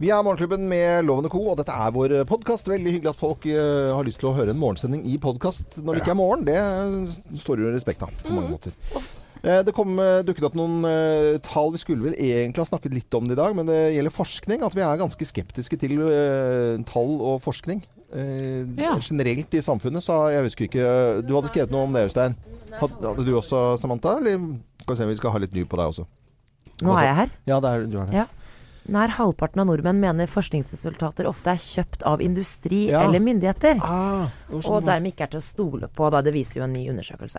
Vi er Morgenklubben med Lovende Co, og dette er vår podkast. Veldig hyggelig at folk eh, har lyst til å høre en morgensending i podkast når det ikke er morgen. Det står jo respekt av på mange måter. Eh, Det kom, eh, dukket opp noen eh, tall. Vi skulle vel egentlig ha snakket litt om det i dag, men det gjelder forskning. At vi er ganske skeptiske til eh, tall og forskning. Eh, Ja. Generelt i samfunnet, så jeg husker ikke Du hadde skrevet noe om det, Øystein. Had- Hadde du også, Samantha? Eller skal vi se om vi skal ha litt ny på deg også? Nå er jeg her. Ja, det er, du er det. Ja. Nær halvparten av nordmenn mener forskningsresultater ofte er kjøpt av industri Ja. eller myndigheter. Ah, Og var. dermed ikke er til å stole på. Da. Det viser jo en ny undersøkelse.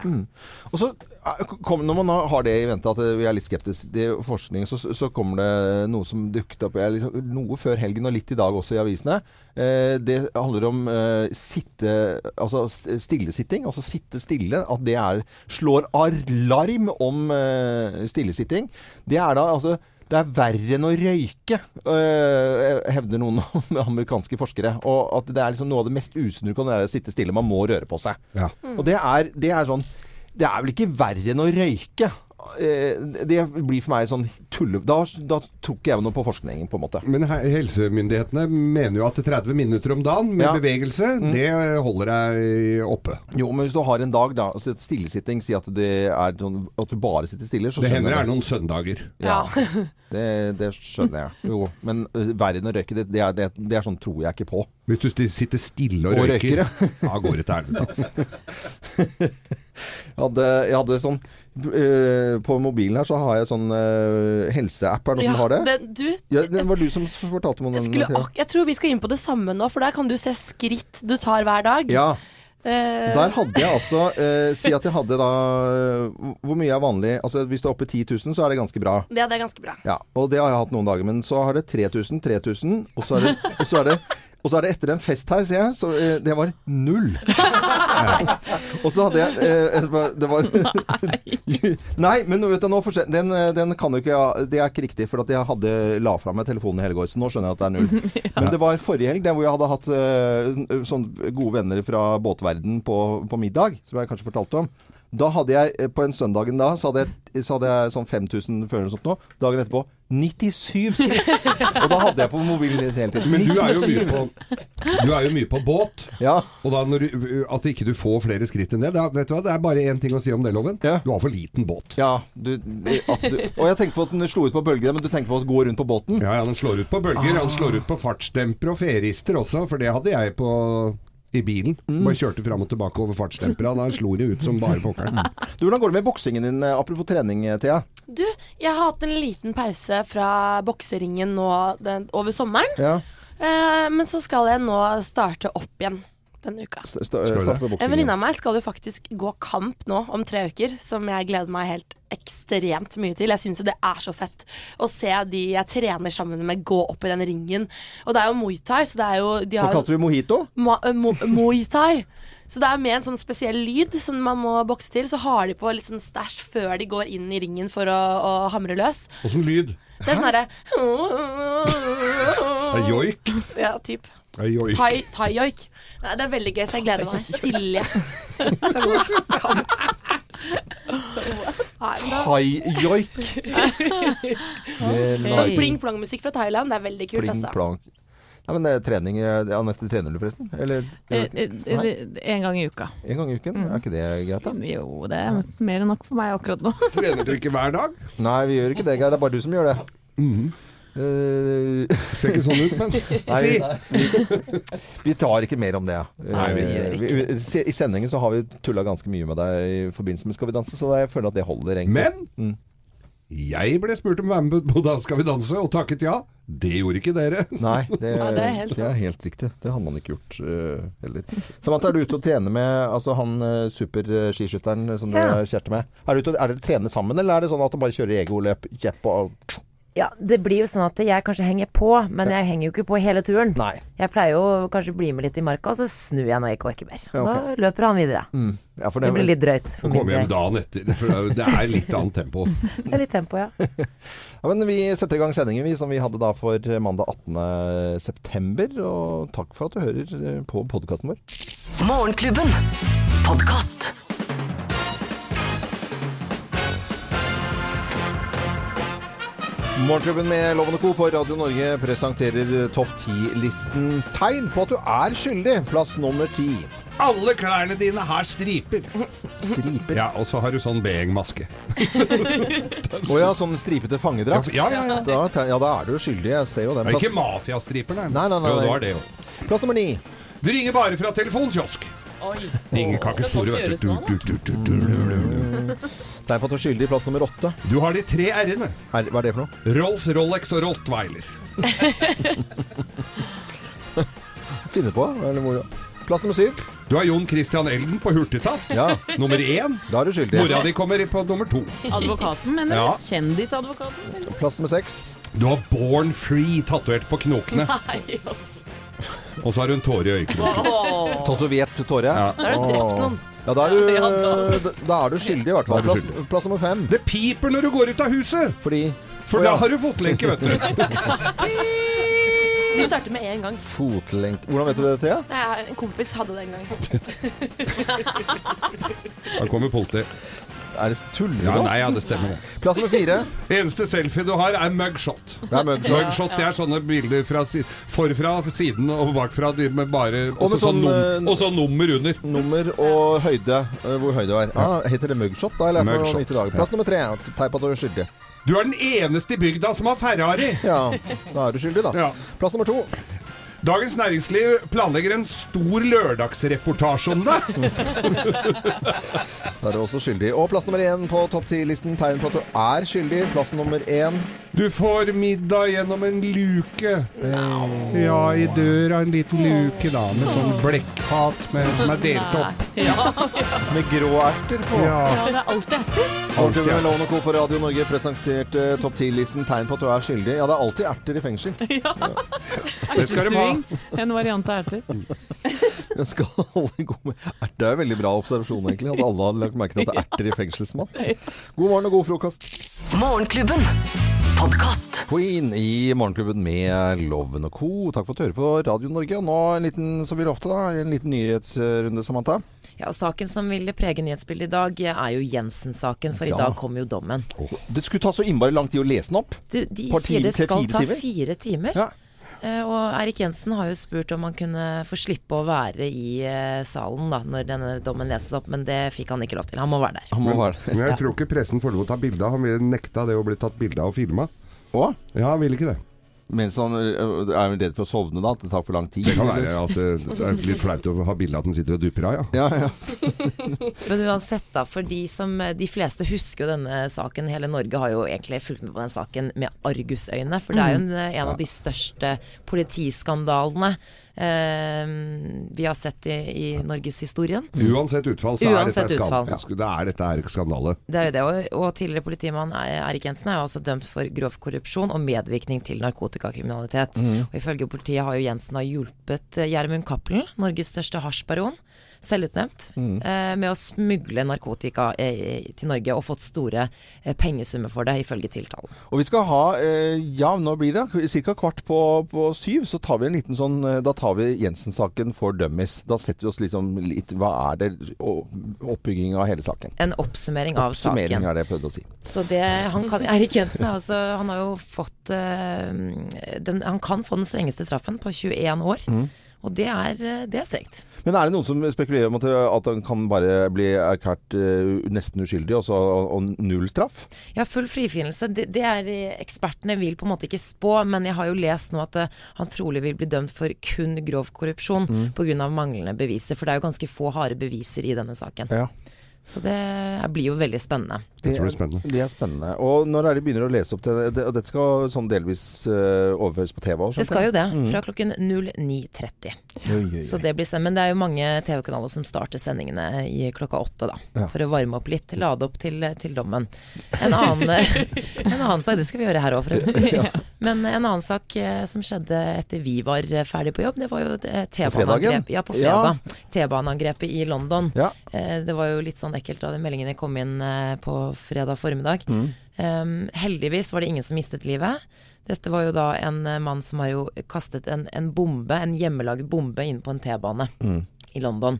Og så eh, kom, Når man har det i vente at eh, vi er litt skeptiske til forskning, så, så kommer det noe som dukket opp liksom, noe før helgen og litt i dag også i avisene. Eh, det handler om eh, sitte, altså stillesitting. Altså sitte stille. At det er, slår alarm om eh, stillesitting. Det er da altså det er verre enn å røyke, øh, hevder noen amerikanske forskere. Og at det er liksom noe av det mest usunne du kan gjøre, å sitte stille. Man må røre på seg. Ja. Og det er, det er sånn Det er vel ikke verre enn å røyke. Eh, Det blir for meg sånn tulle... Da, da tror ikke jeg noe på forskningen, på en måte. Men helsemyndighetene mener jo at 30 minutter om dagen med Ja. bevegelse, det holder deg oppe. Jo, men hvis du har en dag, da altså Stillesitting, si at det er sånn at du bare sitter stille, så Det skjønner hender det er noen søndager. Ja, det, det skjønner jeg. Jo, men verden verre enn å røyke, det, det, er, det, det er sånn tror jeg ikke på. Hvis du sitter stille og, Og røyker, røyker, da går det til helvete. Jeg hadde, jeg hadde sånn På mobilen her så har jeg sånn øh, helseapp. Er det noen som har det? det, du, Ja, det var du som fortalte om jeg, den. jeg tror vi skal inn på det samme nå, for der kan du se skritt du tar hver dag. Ja, Eh, der hadde jeg altså øh, Si at jeg hadde da Hvor mye er vanlig? Altså Hvis du er oppe i 10 000, så er det ganske bra. Ja, det er ganske bra. Ja, og det har jeg hatt noen dager. Men så har det 3000, 3000, og så er det, og så er det, og så er det etter en fest her, ser jeg, så eh, det var null. og så hadde jeg eh, det var, det Nei, men vet du, nå den, eh, den kan jo ikke Det er ikke riktig, for at jeg hadde la fra meg telefonen i hele går, så nå skjønner jeg at det er null. Men det var forrige helg, der hvor jeg hadde hatt sånne gode venner fra båtverden på, på middag, som jeg kanskje fortalte om. Da hadde jeg, eh, på en søndagen da, så hadde jeg, så hadde jeg sånn 5000 følgere og sånt nå. Dagen etterpå 97 skritt! og da hadde jeg på mobilen litt hele tiden. Men du er jo mye på, du er jo mye på båt. Ja. Og da når du, at ikke du får flere skritt enn det, da, vet du hva, det er bare én ting å si om det, Loven. Ja. Du har for liten båt. Ja, du, du, og jeg tenkte på at den slo ut på bølgene, men du tenker på at den går rundt på båten? Ja, ja, den slår ut på bølger. Han slår ut på fartsdempere og ferister også, for det hadde jeg på i bilen. Bare kjørte fram og tilbake over fartsdempera. Da slo det ut som bare pokkeren. Du, Hvordan går det med boksingen din, eh, apropos trening, Thea? Du, jeg har hatt en liten pause fra bokseringen nå den, over sommeren. Ja, Eh, men så skal jeg nå starte opp igjen denne uka. st En venninne av meg skal jo faktisk gå kamp nå om tre uker, som jeg gleder meg helt ekstremt mye til. Jeg syns jo det er så fett å se de jeg trener sammen med, gå opp i den ringen. Og det er jo Muay Thai, så det er jo de har Hva kalte du mojito? Ma uh, mo Muay Thai. Så det er med en sånn spesiell lyd som man må bokse til. Så har de på litt sånn stæsj før de går inn i ringen for å, å hamre løs. Åssen lyd? Det er sånn herre er joik. Ja, typ. Det joik. Thai- Thai-joik. Nei, det er veldig gøy, så jeg gleder meg. Silje Thai-joik. Sånn pling-plong-musikk fra Thailand. Det er veldig kult, Pling altså. plong. Nei, men det er trening eh, Anette, trener du forresten? Eller Eh, eh, En gang i uka. en gang i uken? Er ikke det greit, da? Jo, det er mer enn nok for meg akkurat nå. Trener du ikke hver dag? Nei, vi gjør ikke det, Geir. Det er bare du som gjør det. Eh, Ser ikke sånn ut, men Nei, Si! vi, vi tar ikke mer om det. Nei, vi Eh, I sendingen så har vi tulla ganske mye med deg i forbindelse med Skal vi danse, så jeg føler at det holder, egentlig. Men Mm. jeg ble spurt om å være med på Da skal vi danse, og takket ja. Det gjorde ikke dere. Nei, det, Ja, det er helt det er helt riktig. Det hadde man ikke gjort uh, heller. Samantha, er du ute og trener med altså han uh, superskiskytteren som Ja. du kjæreste med? Er, du ute, og- er dere trener sammen, eller er det sånn at du bare kjører egoløp Jepp og- Ja, det blir jo sånn at jeg kanskje henger på, men jeg henger jo ikke på hele turen. Nei. Jeg pleier jo kanskje å bli med litt i marka, og så snur jeg når jeg ikke orker mer. Ja, okay. Da løper han videre. Mm. Ja, for Det det, blir litt drøyt for min komme hjem dagen etter. For det er litt annet tempo. Det er litt tempo, ja. ja, men vi setter i gang sendingen vi, som vi hadde da for mandag 18. september. Og takk for at du hører eh, på podkasten vår. Morgenklubben. Podkast. Morgenklubben med Lovende Co. på Radio Norge presenterer topp ti-listen tegn på at du er skyldig. Plass nummer ti. Alle klærne dine har striper. Striper. Ja, og så har du sånn Beheng-maske. Å ja, sånn stripete fangedrakt. Ja, ja, ja. Da, ja, da er du skyldig. Jeg ser jo den. Det er Plass, ikke mafiastriper, nei. Nei, nei, nei, Jo, det var det jo. plass nummer ni. Du ringer bare fra telefonkiosk. Ikke spore, vet du. Tegn på at du er skyldig. Plass nummer åtte. Du har de tre r-ene. Hva er det for noe? Rolls, Rolex og Rottweiler. Finne på? Eller moro. Plass nummer syv. Du har Jon Christian Elden på hurtigtast. Ja, Nummer én. da er du skyldig. Mora di kommer på nummer to. Advokaten, mener du? Ja. Kjendisadvokaten? Plass nummer seks. Du har Born Free tatovert på knokene. Og så har hun tårer tåre i øyekroken. Tatovert tåre. Ja. Da har du drept noen. Ja, da er du, da- er du skyldig, i hvert fall. Plass, plass nummer fem. Det piper når du går ut av huset! Fordi For Å, ja. da har du fotlenke, vet du. Vi starter med en gang. Fotlenke Hvordan vet du det, Thea? Ja, En kompis hadde det en gang. Da kommer politiet. Er det tull? Ja, nei, ja, det stemmer det. Plass nummer fire. Eneste selfie du har, er mugshot. Det er mugshot. Mugshot det er sånne bilder fra si forfra, siden og bakfra de med bare Og med så sånn, num eh, og så nummer under. Nummer og høyde. eh, Hvor høy du er. Ah, heter det mugshot? Da Eller Mugshot, nytt i dag. Plass nummer tre. Teip at du er skyldig. Du er den eneste i bygda som har Ferrari. Ja, da er du skyldig, da. Ja. Plass nummer to. Dagens Næringsliv planlegger en stor lørdagsreportasje om deg. Da er du også skyldig. Og plass nummer én på topp ti-listen. Tegn på at du er skyldig. Plass nummer én. Du får middag gjennom en luke. Ja, i døra en liten luke, da, med sånn blekkfat som er delt opp. Ja, Med grå erter på. Ja. ja, det er alltid erter. Alltid med Lovende Co. på Radio Norge presenterte topp ti-listen. Tegn på at du er skyldig. Ja, det er alltid erter i fengsel. Det skal de ha. Ertestuing. En variant av erter. Jeg skal holde god med Erter er veldig bra observasjon, egentlig. At alle hadde lagt merke til at det er erter i fengselsmat. God morgen og god frokost. Morgenklubben. Podcast. Queen i Morgenklubben med Loven og Co. Takk for at du hører på Radio Norge. Og nå en liten, som vi lovte, da, en liten nyhetsrunde, Samantha. Ja, og Saken som vil prege nyhetsbildet i dag, er jo Jensen-saken, for Ja. i dag kommer jo dommen. Det skulle ta så innmari lang tid å lese den opp. Du, de Par sier det skal fire ta fire timer. Ja. Eh, Og Eirik Jensen har jo spurt om han kunne få slippe å være i eh, salen da, når denne dommen leses opp, men det fikk han ikke lov til. Han må være der. Han må være Men jeg tror ikke pressen får lov til å ta bilde av. Han ville nekta det å bli tatt bilde av og filma. Ja, han vil ikke det. Mens han øh, er redd for å sovne, da? At det tar for lang tid? Det kan være at det er litt flaut å ha bilde av at den sitter og dupper av, ja. Ja, ja. Men uansett, da, for de som De fleste husker jo denne saken. Hele Norge har jo egentlig fulgt med på den saken med argusøyne. For det er jo en, en av de største politiskandalene vi har sett i, i norgeshistorien. Uansett utfall, så Uansett er dette, utfall. skandale. det er dette her skandale. Det er jo det, og, og tidligere politimann Erik Jensen er jo også dømt for grov korrupsjon og medvirkning til narkotikakriminalitet. Og ifølge politiet har jo Jensen da hjulpet eh, Gjermund Cappelen, Norges største hasjbaron, selvutnevnt, eh, med å smugle narkotika eh, til Norge og fått store eh, pengesummer for det, ifølge tiltalen. Og vi skal ha, eh, ja, nå blir det ca. kvart på, på syv, så tar vi en liten sånn eh, Da tar vi Jensen-saken for dummies. Da setter vi oss liksom litt Hva er det? Og oppbygging av hele saken. En oppsummering av Oppsummering saken. er det jeg prøvde å si. Så det han kan Erik Jensen er altså, han har jo fått eh, den, Han kan få den strengeste straffen på 21 år. Og det er, eh, det er strengt. Men er det noen som spekulerer om at, at han kan bare bli erklært uh, nesten uskyldig, og og null straff? Ja, full frifinnelse, det, det er eh, ekspertene vil på en måte ikke spå, men jeg har jo lest nå at uh, han trolig vil bli dømt for kun grov korrupsjon Mm. pga. manglende beviser. For det er jo ganske få harde beviser i denne saken. Ja. Så det blir jo veldig spennende. Det er spennende. Det er spennende. Og når er det de begynner å lese opp til det og dette skal sånn delvis uh, overføres på TV Også, Det skal jo det, fra klokken 09.30. Så det blir spennende. Men det er jo mange TV-kanaler som starter sendingene i klokka åtte, da. Ja. For å varme opp litt, lade opp til, til dommen. En annen, en annen sak, det skal vi gjøre her òg, forresten. Men en annen sak eh, som skjedde etter vi var eh, ferdig på jobb, det var jo eh. T-baneangrepet Ja, på Ja. T-baneangrepet i London. Ja. Det var jo litt sånn ekkelt da de meldingene kom inn på fredag formiddag. Um, heldigvis var det ingen som mistet livet. Dette var jo da en mann som har jo kastet en, en bombe, en hjemmelagd bombe, inn på en T-bane. i London.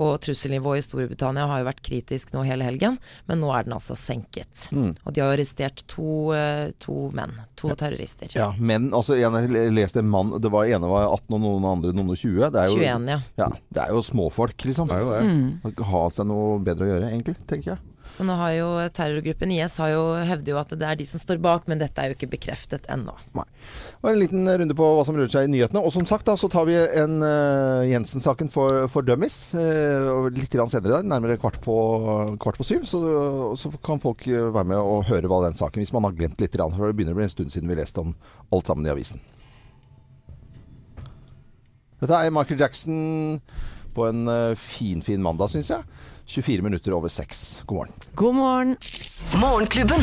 Og trusselnivået i Storbritannia har jo vært kritisk nå hele helgen, men nå er den altså senket. Mm. Og de har arrestert to, eh, to menn, to terrorister. Ja, menn. altså, jeg leste en mann Det var ene var 18 og noen andre noen og 20. Det er jo, 21, ja. ja. Det er jo småfolk, liksom. Det er jo det. Ha seg noe bedre å gjøre, egentlig, tenker jeg. Så nå har jo terrorgruppen IS har jo, hevder jo at det er de som står bak, men dette er jo ikke bekreftet ennå. Nei. Og en liten runde på hva som rører seg i nyhetene. Og som sagt, da, så tar vi en uh, Jensen-saken for, for dummies uh, litt senere i dag, nærmere kvart på, kvart på syv. Så, så kan folk eh, være med og høre hva den saken Hvis man har glemt litt, for det begynner å bli en stund siden vi leste om alt sammen i avisen. Dette er Michael Jackson på en uh, fin, fin mandag, syns jeg. 24 minutter over seks. God morgen. God morgen. Morgenklubben.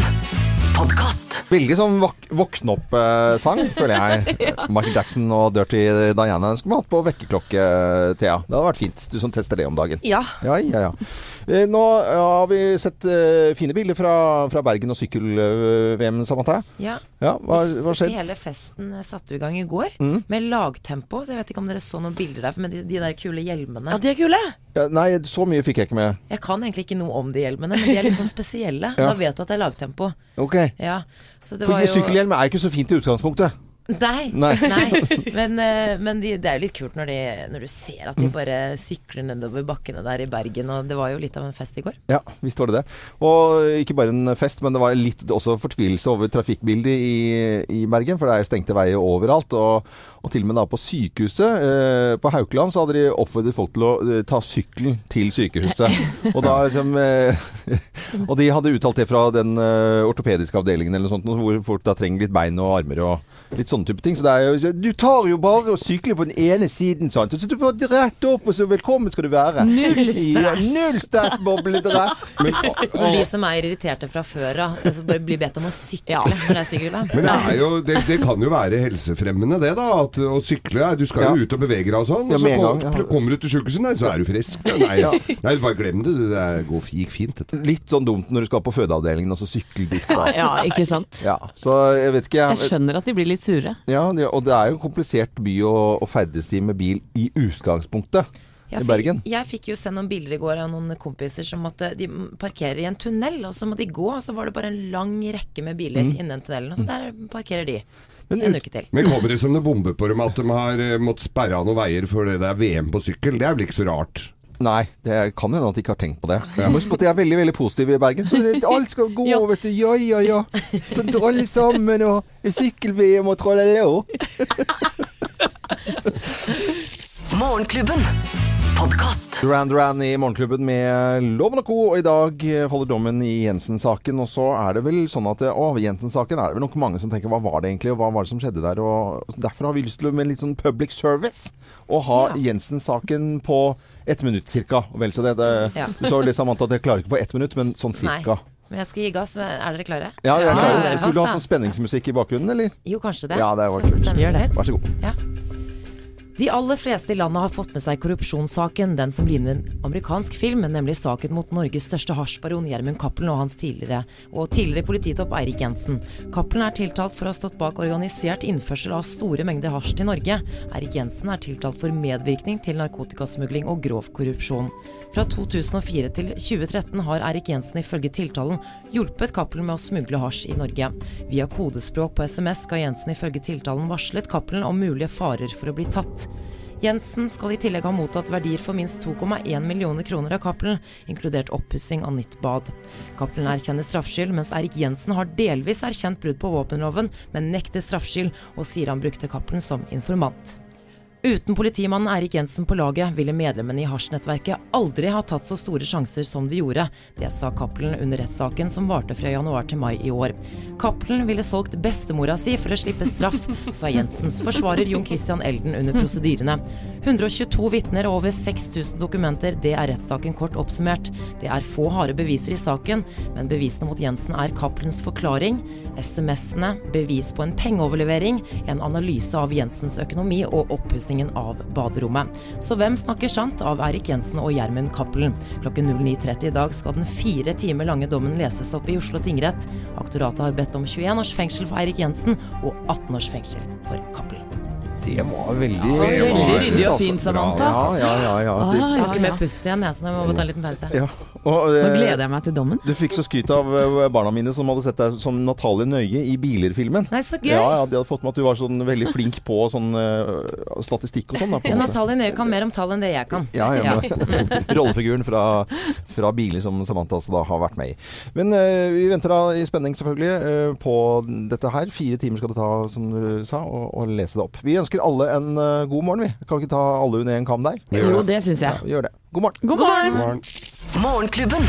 Podkast. Veldig sånn våk våkne opp-sang, føler jeg. Michael Jackson og Dirty Diana. Den skulle vi hatt på vekkerklokke, Thea. Det hadde vært fint. Du som tester det om dagen. Ja. Ja, ja, ja. Eh, Nå har vi sett eh, fine bilder fra, fra Bergen og sykkel-VM, Samantha. Ja. Ja, hva hva skjedde? Hele festen eh, satte jo i gang i går, Mm. med lagtempo. Så jeg vet ikke om dere så noen bilder der, med de, de der kule hjelmene. ja, de er kule. Ja, nei, så mye fikk jeg ikke med. Jeg kan egentlig ikke noe om de hjelmene, men de er litt sånn spesielle. Ja. Da vet du at det er lagtempo. Ok. Ja, det jo sykkelhjelm er ikke så fint i utgangspunktet. Nei. Nei. nei. Men, eh, men de, det er jo litt kult når, de, når du ser at Mm. de bare sykler nedover bakkene der i Bergen. Og det var jo litt av en fest i går. Ja, visst var det det. Og ikke bare en fest, men det var litt også fortvilelse over trafikkbildet i, i Bergen. For det er jo stengte veier overalt. Og, og til og med da på sykehuset eh, på Haukeland så hadde de oppfordret folk til å eh, ta sykkelen til sykehuset. og da liksom eh, Og de hadde uttalt det fra den eh, ortopediske avdelingen eller noe sånt, hvor folk da trenger litt bein og armer og litt sånne type ting. Så det er jo Du tar jo bare og sykler på den ene siden, sant. Så du får rett opp, og så velkommen skal du være. Null Ja, null stress, bobledress. Så de som er irriterte fra før av, altså bare blir bedt om å sykle når det er sykkel-VM. Men det, er jo, det, det kan jo være helsefremmende, det da. At, å sykle. Du skal jo Ja. ut og bevege deg og sånn. Ja, Og så gang, ja. kommer du til sykehuset, nei, så er du frisk. Ja, Nei, Ja. nei, bare glem det. Det går- gikk fint, dette. Litt sånn dumt når du skal på fødeavdelingen og så sykle dit. Da. Ja, ikke sant. Ja, så jeg vet ikke Jeg jeg, skjønner at de blir litt sure. Ja, Og det er jo komplisert by å, å ferdes i med bil i utgangspunktet. Jeg I Bergen. Jeg fikk jo se noen bilder i går av noen kompiser som måtte De parkerer i en tunnel, og så må de gå, og så var det bare en lang rekke med biler Mm. innen den tunnelen. Og så der parkerer de Men en uke til. Men kommer det som det bomber på dem at de har eh, måttet sperre av noen veier fordi det er VM på sykkel? Det er vel ikke så rart? Nei, det kan hende at de ikke har tenkt på det. Jeg Husk at de er veldig veldig positiv i Bergen. Så det, alt skal gå, Ja. vet du. Ja, ja, ja. Så alle sammen og sykkel-VM og tralala. Morgenklubben. Podkast. Duran Duran i Morgenklubben med Loven og Co. Og i dag faller dommen i Jensen-saken. Og så er det vel sånn at Å, Jensen-saken er det vel nok mange som tenker hva var det egentlig, og hva var det som skjedde der? Og derfor har vi lyst til med litt sånn public service å ha Ja. Jensen-saken på ett minutt cirka. Vel så det. det Ja. Du sa jo litt Samantha at jeg klarer ikke på ett minutt, men sånn Nei. cirka. Men jeg skal gi gass. men Er dere klare? Ja, jeg er klare. klar. er Skulle du ha sånn spenningsmusikk i bakgrunnen, eller? Jo, kanskje det. Ja, det var jo kult. Vær så god. Ja. De aller fleste i landet har fått med seg korrupsjonssaken, den som ligner en amerikansk film, nemlig saken mot Norges største hasjbaron Gjermund Cappelen og hans tidligere, og tidligere polititopp Eirik Jensen. Cappelen er tiltalt for å ha stått bak organisert innførsel av store mengder hasj til Norge. Eirik Jensen er tiltalt for medvirkning til narkotikasmugling og grov korrupsjon. Fra 2004 til 2013 har Erik Jensen ifølge tiltalen hjulpet Cappelen med å smugle hasj i Norge. Via kodespråk på SMS skal Jensen ifølge tiltalen varslet Cappelen om mulige farer for å bli tatt. Jensen skal i tillegg ha mottatt verdier for minst 2,1 millioner kroner av Cappelen, inkludert oppussing av nytt bad. Cappelen erkjenner straffskyld, mens Erik Jensen har delvis erkjent brudd på våpenloven, men nekter straffskyld og sier han brukte Cappelen som informant. Uten politimannen Eirik Jensen på laget ville medlemmene i hasjnettverket aldri ha tatt så store sjanser som de gjorde. Det sa Cappelen under rettssaken som varte fra januar til mai i år. Cappelen ville solgt bestemora si for å slippe straff, sa Jensens forsvarer Jon Christian Elden under prosedyrene. 122 vitner og over 6000 dokumenter, det er rettssaken kort oppsummert. Det er få harde beviser i saken, men bevisene mot Jensen er Cappelens forklaring, SMS-ene, bevis på en pengeoverlevering, en analyse av Jensens økonomi og oppussingen av baderommet. Så hvem snakker sant av Eirik Jensen og Gjermund Cappelen? Klokken 09.30 i dag skal den fire timer lange dommen leses opp i Oslo tingrett. Aktoratet har bedt om 21 års fengsel for Eirik Jensen og 18 års fengsel for Cappelen. Det var veldig Veldig ryddig og altså. fint, Samantha. Ja, ja, ja. ja. Ah, Det, Jeg har ikke mer pust igjen, jeg, så jeg må ta en liten pause. ja. Og, Nå eh, gleder jeg meg til dommen. Du fikk så skryt av eh, barna mine som hadde sett deg som Natalie Nøye i Biler-filmen. Nei, så gøy! Ja, ja, De hadde fått med at du var sånn veldig flink på sånn uh, statistikk og sånn. da, Ja. Natalie Nøye kan mer om tall enn det jeg kan. Ja, ja, men, Rollefiguren fra, fra Biler som Samantha altså da har vært med i. Men uh, vi venter da i spenning selvfølgelig uh, på dette her. Fire timer skal det ta, som du sa, og, og lese det opp. Vi ønsker alle en god morgen, vi. Kan vi ikke ta alle under en kam der? Jo, det syns Ja, jeg. vi gjør det. God morgen. God morgen! Morgen. Morgenklubben.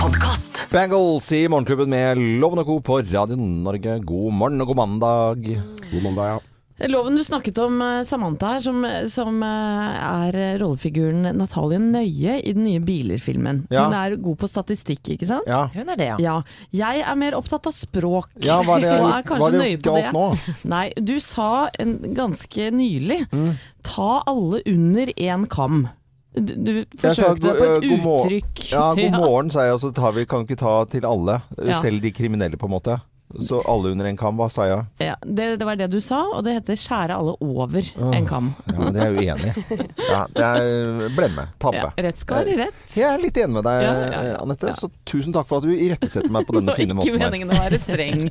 Podcast. Bangles i Morgenklubben med Loven og Co. på Radio Norge. God morgen og god mandag. God mandag, ja. Loven du snakket om eh, Samantha her, som, som eh, er rollefiguren Natalie Nøye i den nye Biler-filmen. Ja. Hun er god på statistikk, ikke sant? Ja. Hun er det, ja. Ja. Jeg er mer opptatt av språk. Ja, hva er det og er kanskje hva er det nøye på det. nå? Nei, du sa en, ganske nylig Mm. ta alle under én kam. Du, forsøkte deg på et eh, god uttrykk. Ja, god morgen, sa jeg, og så tar vi, kan ikke ta til alle. eh, Ja. Selv de kriminelle, på en måte. Så alle under en kam, hva sa jeg? Ja, det, det var det du sa, og det heter skjære alle over en kam. Ja, men det er jeg uenig i. Ja, det er blemme. Tabbe. Ja, rett skal være rett. Jeg er litt enig med deg, Ja. Anette. Så tusen takk for at du irettesetter meg på denne fine Ikke var ikke meningen å være streng.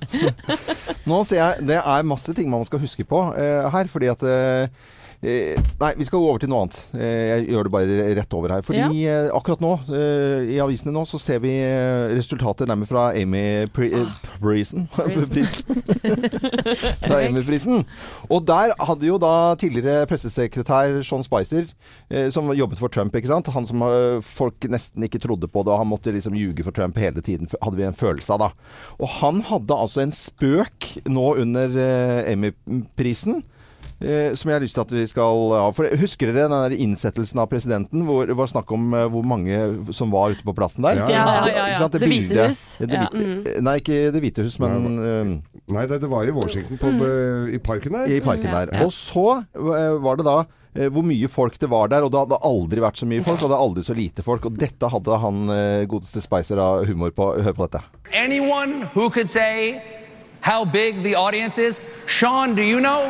Nå ser jeg Det er masse ting man skal huske på eh, her, fordi at eh, eh, Nei, vi skal gå over til noe annet. Eh, jeg gjør det bare rett over her. Fordi eh, akkurat nå, eh, i avisene nå, så ser vi eh, resultatet nærmere fra Amy Pri eh, Prisen. Prisen. fra Amy-prisen. Og der hadde jo da tidligere pressesekretær Sean Spicer, som jobbet for Trump, ikke sant. Han som folk nesten ikke trodde på det, og han måtte liksom ljuge for Trump hele tiden, hadde vi en følelse av da. Og han hadde altså en spøk nå under Emmy-prisen. Eh, som jeg har lyst til at vi skal ha. For Husker dere den der innsettelsen av presidenten? Hvor det var snakk om eh, hvor mange som var ute på plassen der? Ja, ja, ja, ja. Sant? Det Hvite bildet- hus. Det Ja. hvite- Nei, ikke Det hvite hus, men eh, Nei, det, det var i Washington, på, i parken der. i parken der. Og så eh, var det da eh, hvor mye folk det var der, og det hadde aldri vært så mye folk, og det hadde aldri så lite folk. Og dette hadde han eh, godeste Spicer av humor på. Hør på dette. Anyone who could say how big the audience is? Sean, do you know?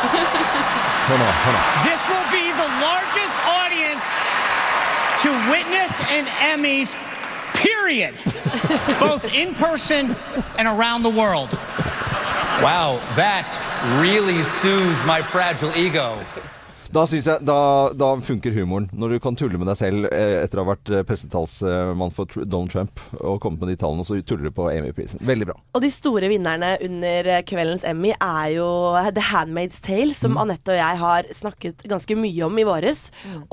Hør nå. hør nå. This will be the largest audience to witness an Emmys, period. Both in person and around the world. Wow, that really soothes my fragile ego. Da synes jeg, da, da funker humoren. Når du kan tulle med deg selv eh, etter å ha vært eh, pressetalsmann for Donald Trump og kommet med de tallene, så tuller du på Amy-prisen. Veldig bra. Og de store vinnerne under eh, kveldens Emmy er jo The Handmaid's Tale, som Anette og jeg har snakket ganske mye om i våres.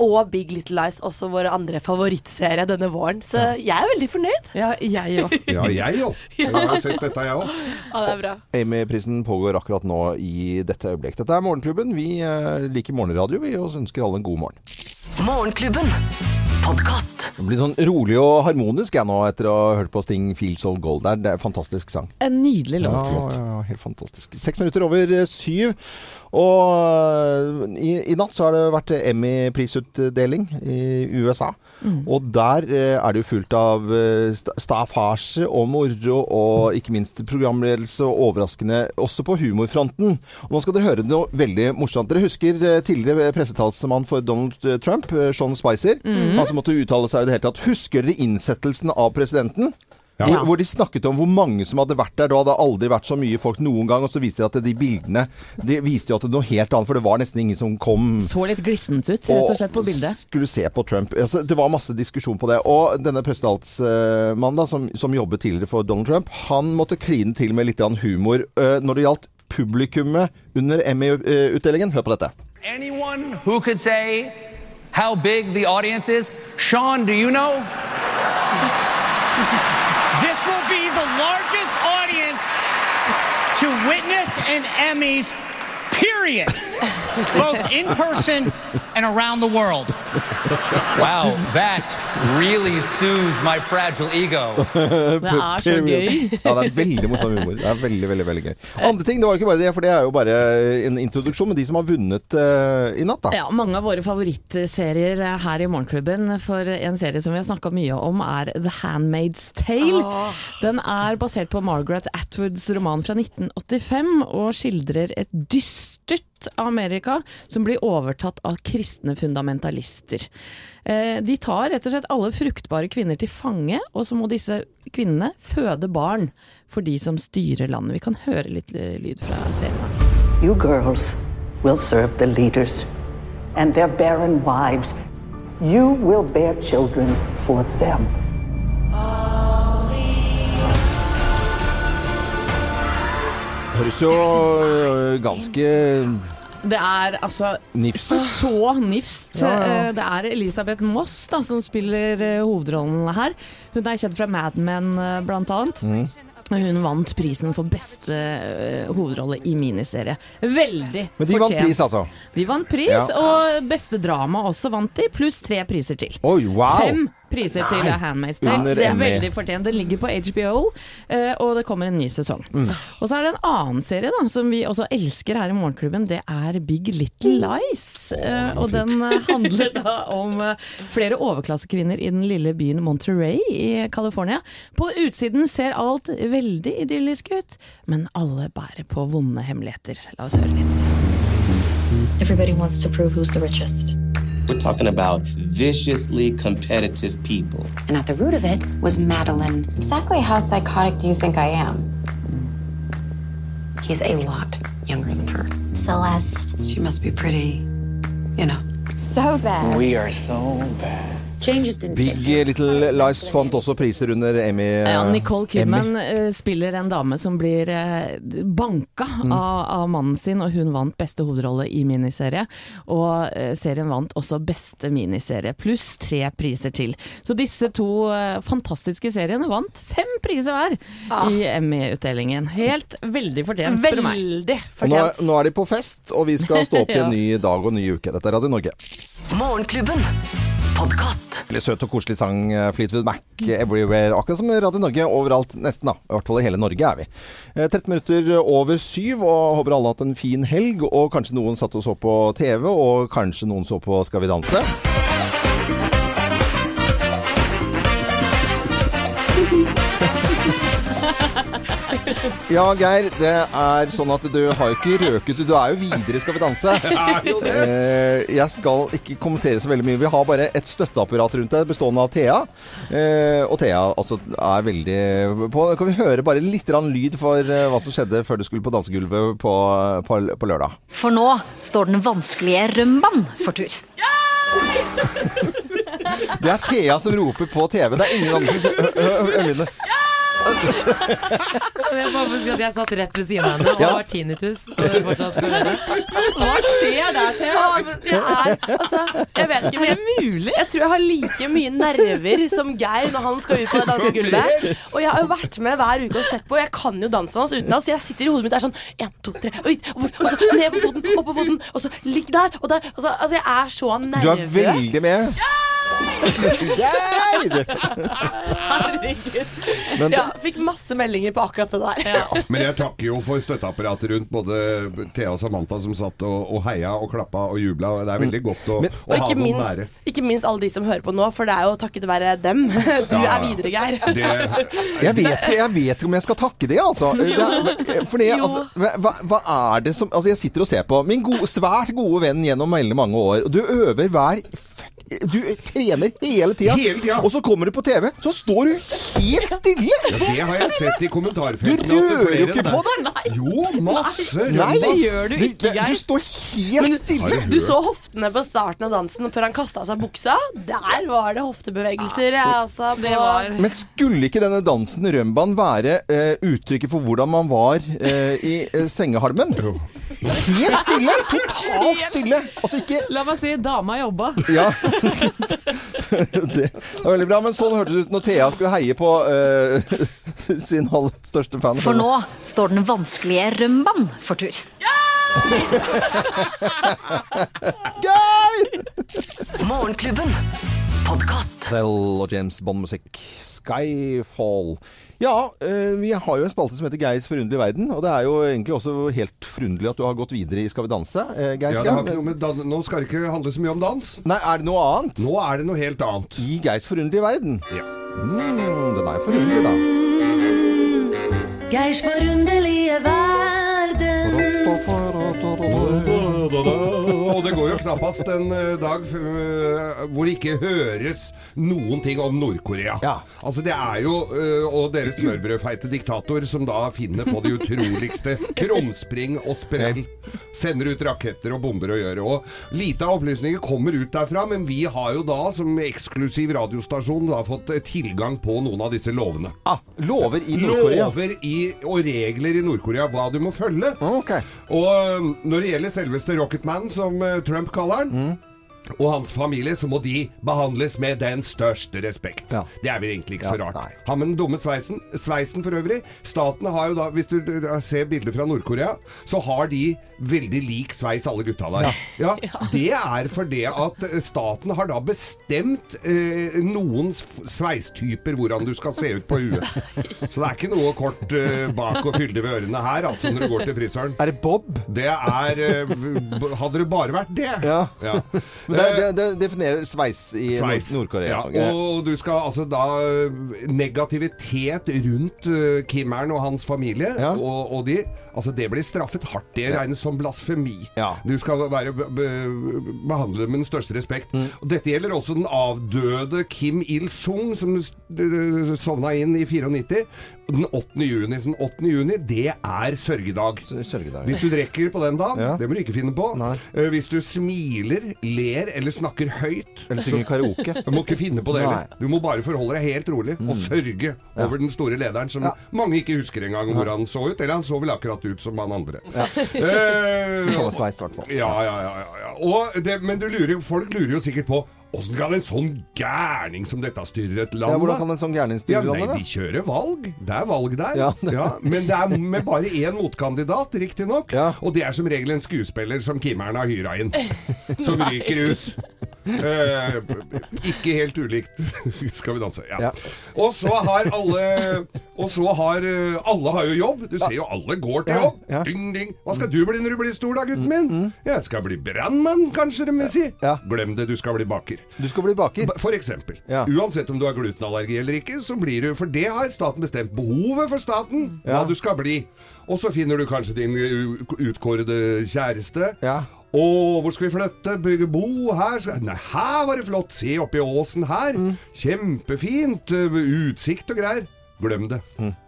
Og Big Little Lies, også vår andre favorittserie denne våren. Så jeg er veldig fornøyd. Ja, jeg òg. Ja, jeg jo. Jeg har sett dette, jeg òg. Ja, det er bra. Amy-prisen pågår akkurat nå i dette øyeblikk. Dette er Morgenklubben. Vi liker morgenradio, vi, og ønsker alle en god morgen. Morgenklubben. Podkast. Det blir sånn rolig og harmonisk jeg nå, etter å ha hørt på Sting 'Feels of Gold der. Det er en fantastisk sang. En nydelig låt. Ja, ja, helt fantastisk. Seks minutter over eh, syv. Og eh, i, i natt så har det vært Emmy-prisutdeling i USA. Og der eh, er det jo fullt av sta- staffasje og moro, og ikke minst programledelse og overraskende også på humorfronten. Og nå skal dere høre noe veldig morsomt. Dere husker tidligere pressetalsmann for Donald Trump, Sean Spicer? Han som måtte uttale seg i det hele tatt. Husker dere innsettelsen av presidenten? Ja. Hvor, hvor de snakket om hvor mange som hadde vært der. Da hadde aldri vært så mye folk noen gang. Og så viste det at de bildene De viste jo at det var noe helt annet, for det var nesten ingen som kom Så litt glissent ut, rett og slett, på bildet. skulle se på Trump. Altså, det var masse diskusjon på det. Og denne presidentmannen, da, som, som jobbet tidligere for Donald Trump, han måtte kline til med litt humor uh, når det gjaldt publikummet under Emmy-utdelingen. Hør på dette. Anyone who could say how big the audience is? Sean, do you know? This will be the largest audience to witness an Emmys, period. Both in person and around the world. Wow, that really soothes my fragile ego. Det er så gøy. Ja, det er veldig morsom humor. Det er veldig, veldig veldig gøy. Andre ting, det var jo ikke bare det, for det er jo bare en introduksjon med de som har vunnet uh, i natt, da. Ja, Mange av våre favorittserier her i Morgenklubben, for en serie som vi har snakka mye om, er The Handmaid's Tale. Den er basert på Margaret Atwoods roman fra 1985, og skildrer et dystert øst av Amerika som blir overtatt av kristne fundamentalister. Eh, De tar rett og slett alle fruktbare kvinner til fange, og så må disse kvinnene føde barn for de som styrer landet. Vi kan høre litt eh, lyd fra serien. You girls will serve the leaders and their barren wives. You will bear children for them. Høres jo øh, ganske Det er altså nifst. så nifst. Ja, ja. Eh, Det er Elisabeth Moss da, som spiller eh, hovedrollen her. Hun er kjent fra Mad Men, eh, blant annet. Mm. Hun vant prisen for beste hovedrolle i miniserie. Veldig Men de vant pris, altså. De vant pris, Ja. og beste drama også vant de, pluss tre priser til. Oi, wow! Fem priser til Nei, Handmaid's Tale. under Det er veldig fortjent. Den ligger på HBO, eh, og det kommer en ny sesong. Mm. Og så er det en annen serie da, som vi også elsker her i Morgenklubben. Det er Big Little Lies. Eh, og den eh, handler da om eh, flere overklassekvinner i den lille byen Monterey i California. På utsiden ser alt veldig idyllisk ut, men alle bærer på vonde hemmeligheter. La oss høre litt. Everybody wants to prove who's the richest. We're talking about viciously competitive people. And at the root of it was Madeline. Exactly how psychotic do you think I am? He's a lot younger than her. Celeste. She must be pretty, you know. So bad. We are so bad. Big Little Lies fant også priser under Emmy. Ja, Nicole Kidman Emmy. eh, spiller en dame som blir eh, banka Mm. av, av mannen sin, og hun vant beste hovedrolle i miniserie. Og eh, serien vant også beste miniserie, pluss tre priser til. Så disse to eh, fantastiske seriene vant fem priser hver Ah. i Emmy-utdelingen. Helt veldig fortjent, spør du meg. Veldig fortjent. nå, er- nå er de på fest, og vi skal stå opp til en ny dag og en ny uke. Dette er Radio Norge. Morgenklubben. Podkast. Veldig søt og koselig sang, eh, Fleetwood Mac, Everywhere. Akkurat som Radio Norge overalt, nesten da. I hvert fall i hele Norge er vi. Eh, 13 minutter over syv, og håper alle har hatt en fin helg. Og kanskje noen satt og så på TV, og kanskje noen så på Skal vi danse. Ja, Geir. Det er sånn at du har ikke røket Du er jo videre i Skal vi danse. Eh, jeg skal ikke kommentere så veldig mye. Vi har bare et støtteapparat rundt deg bestående av Thea. Eh, og Thea altså, er veldig på Kan vi høre bare litt lyd for eh, hva som skjedde før du skulle på dansegulvet på, på, på lørdag? For nå står den vanskelige rømbaen for tur. Det er Thea som roper på TV. Det er ingen andre som Hør- hør- hør lydene. Jeg må bare si at jeg satt rett ved siden av henne og Ja. har tinnitus. Det det. Hva skjer der, Thea? Ja, jeg er Altså, jeg vet ikke, men jeg, mulig? jeg tror jeg har like mye nerver som Geir når han skal ut på det dansegulvet. Og jeg har jo vært med hver uke og sett på, og jeg kan jo dansen hans utenat. Så jeg sitter i hodet mitt der sånn én, to, tre, og og så ned på foten, opp på foten, og så ligg der og der. Og så, altså, jeg er så Du nervøs. er veldig med. Geir! Herregud. Men Ja, fikk masse meldinger på akkurat det der. Men jeg takker jo for støtteapparatet rundt både Thea og Samantha som satt og, og heia og klappa og jubla. Det er veldig godt å, Men- å ha noen noen nære. ikke minst alle de som hører på nå, for det er jo takket være dem. Du Ja, ja. er videre, Geir. Det, Jeg vet, jeg vet ikke om jeg skal takke det, altså. Det er, for det, Jo. altså hva, hva er det som Altså, jeg sitter og ser på min gode, svært gode venn gjennom veldig mange år, og du øver hver fuck- Du trener hele tida, Hele tida. og så kommer du på TV, så står du helt stille! ja, det har jeg sett i kommentarfeltene. Du rører jo ikke på deg! Jo, masse Nei, det gjør du ikke, Geir. Du står helt stille. Du så hoftene på starten av dansen før han kasta av seg buksa. Der var det hoftebevegelser. Ja. Altså, Det var Men skulle ikke denne dansen rømbaen være uh, uttrykket for hvordan man var uh, i uh, sengehalmen? Helt stille! Totalt stille! Altså ikke La meg si, dama jobba. Ja. det var veldig bra. Men sånn hørtes det ut når Thea skulle heie på uh, sin aller største fan. For nå står den vanskelige Rømban for tur. Geir! Morgenklubben. Podkast. Tell og James Bond-musikk. Skyfall. Ja, eh, vi har jo en spalte som heter Geirs forunderlige verden. Og det er jo egentlig også helt forunderlig at du har gått videre i Skal vi danse. Eh, Geir Ja, dan nå skal det ikke handle så mye om dans. Nei, er det noe annet? Nå er det noe helt annet. I Geirs forunderlige verden. Ja. Mm, den er forunderlig, da. Geirs forunderlige verden. Oh, oh, oh, oh. Og det går jo knappast en eh, dag eh, hvor det ikke høres noen ting om Nord-Korea. Altså det er jo eh, Og deres smørbrødfeite diktator som da finner på det utroligste. Krumspring og sprell. Sender ut raketter og bomber og gjør. Og lite av opplysninger kommer ut derfra, men vi har jo da som eksklusiv radiostasjon da fått tilgang på noen av disse lovene. Ah, lover i Nord-Korea. Lover i, og regler i Nord-Korea hva du må følge. Og um, når det gjelder selveste Rocketman, som uh, Trump kaller han, og hans familie, så må de behandles med den største respekt. Det er vel egentlig ikke så Ja, rart. Han med den dumme sveisen, sveisen for øvrig. Staten har jo da, hvis du ser bilder fra Nord-Korea, så har de veldig lik sveis alle gutta der. Ja. Det er fordi at uh, staten har da bestemt eh, noen sveistyper hvordan du skal se ut på huet. Så det er ikke noe kort eh, bak og fyldig ved ørene her, altså, når du går til frisøren. Er det Bob? Det er eh, Hadde det bare vært det. Ja. Ja. Men det, det, det definerer sveis i. Nord- Nord-Korea. Ja, og du skal altså da øh, Negativitet rundt uh, Kimmeren og hans familie og, og de Altså det blir straffet hardt. Det regnes som blasfemi. Du skal være be, be, behandlet med den største respekt. Mm. Og dette gjelder også den avdøde Kim Il-sung, som sovna inn i 94. Den 8. juni. Så den 8. juni, det er sørgedag. Hvis du drikker på den dagen, Ja. det må du ikke finne på. Eh, Hvis du smiler, ler eller snakker høyt Eller synger karaoke. Du må ikke finne på det heller. Du må bare forholde deg helt rolig og sørge sørge Ja. over den store lederen, som mange ikke husker engang hvor han så ut. Eller han så vel akkurat ut som han andre. Ja. Eh, Samme sveis, i hvert fall. ja, ja, ja, ja, det, men du lurer, folk lurer jo sikkert på Åssen kan en sånn gærning som dette styre et land? Ja, hvordan kan en sånn gærning Ja, styre nei, landet, Nei, De kjører valg. Det er valg der. Ja. Ja, men det er med bare én motkandidat, riktignok. Og det er som regel en skuespiller som Kimmeren har hyra inn. Som ryker ut. Eh, ikke helt ulikt Skal vi danse. Ja. Ja. Og så har alle Og så har eh, Alle har jo jobb. Du ser jo alle går til jobb. ja. Ding, ding. Hva skal du bli når du blir stor, da, gutten min? Jeg skal bli brannmann, kanskje de vil si. Glem det, du skal bli baker. Du skal bli baker? For eksempel. Uansett om du har glutenallergi eller ikke, så blir du For det har staten bestemt. Behovet for staten, hva du skal bli. Og så finner du kanskje din utkårede kjæreste. Ja. Å, hvor skal vi flytte? Bygge bo her? Nei, her var det flott. Se oppi åsen her. Kjempefint. uh, Utsikt og greier. Glem det.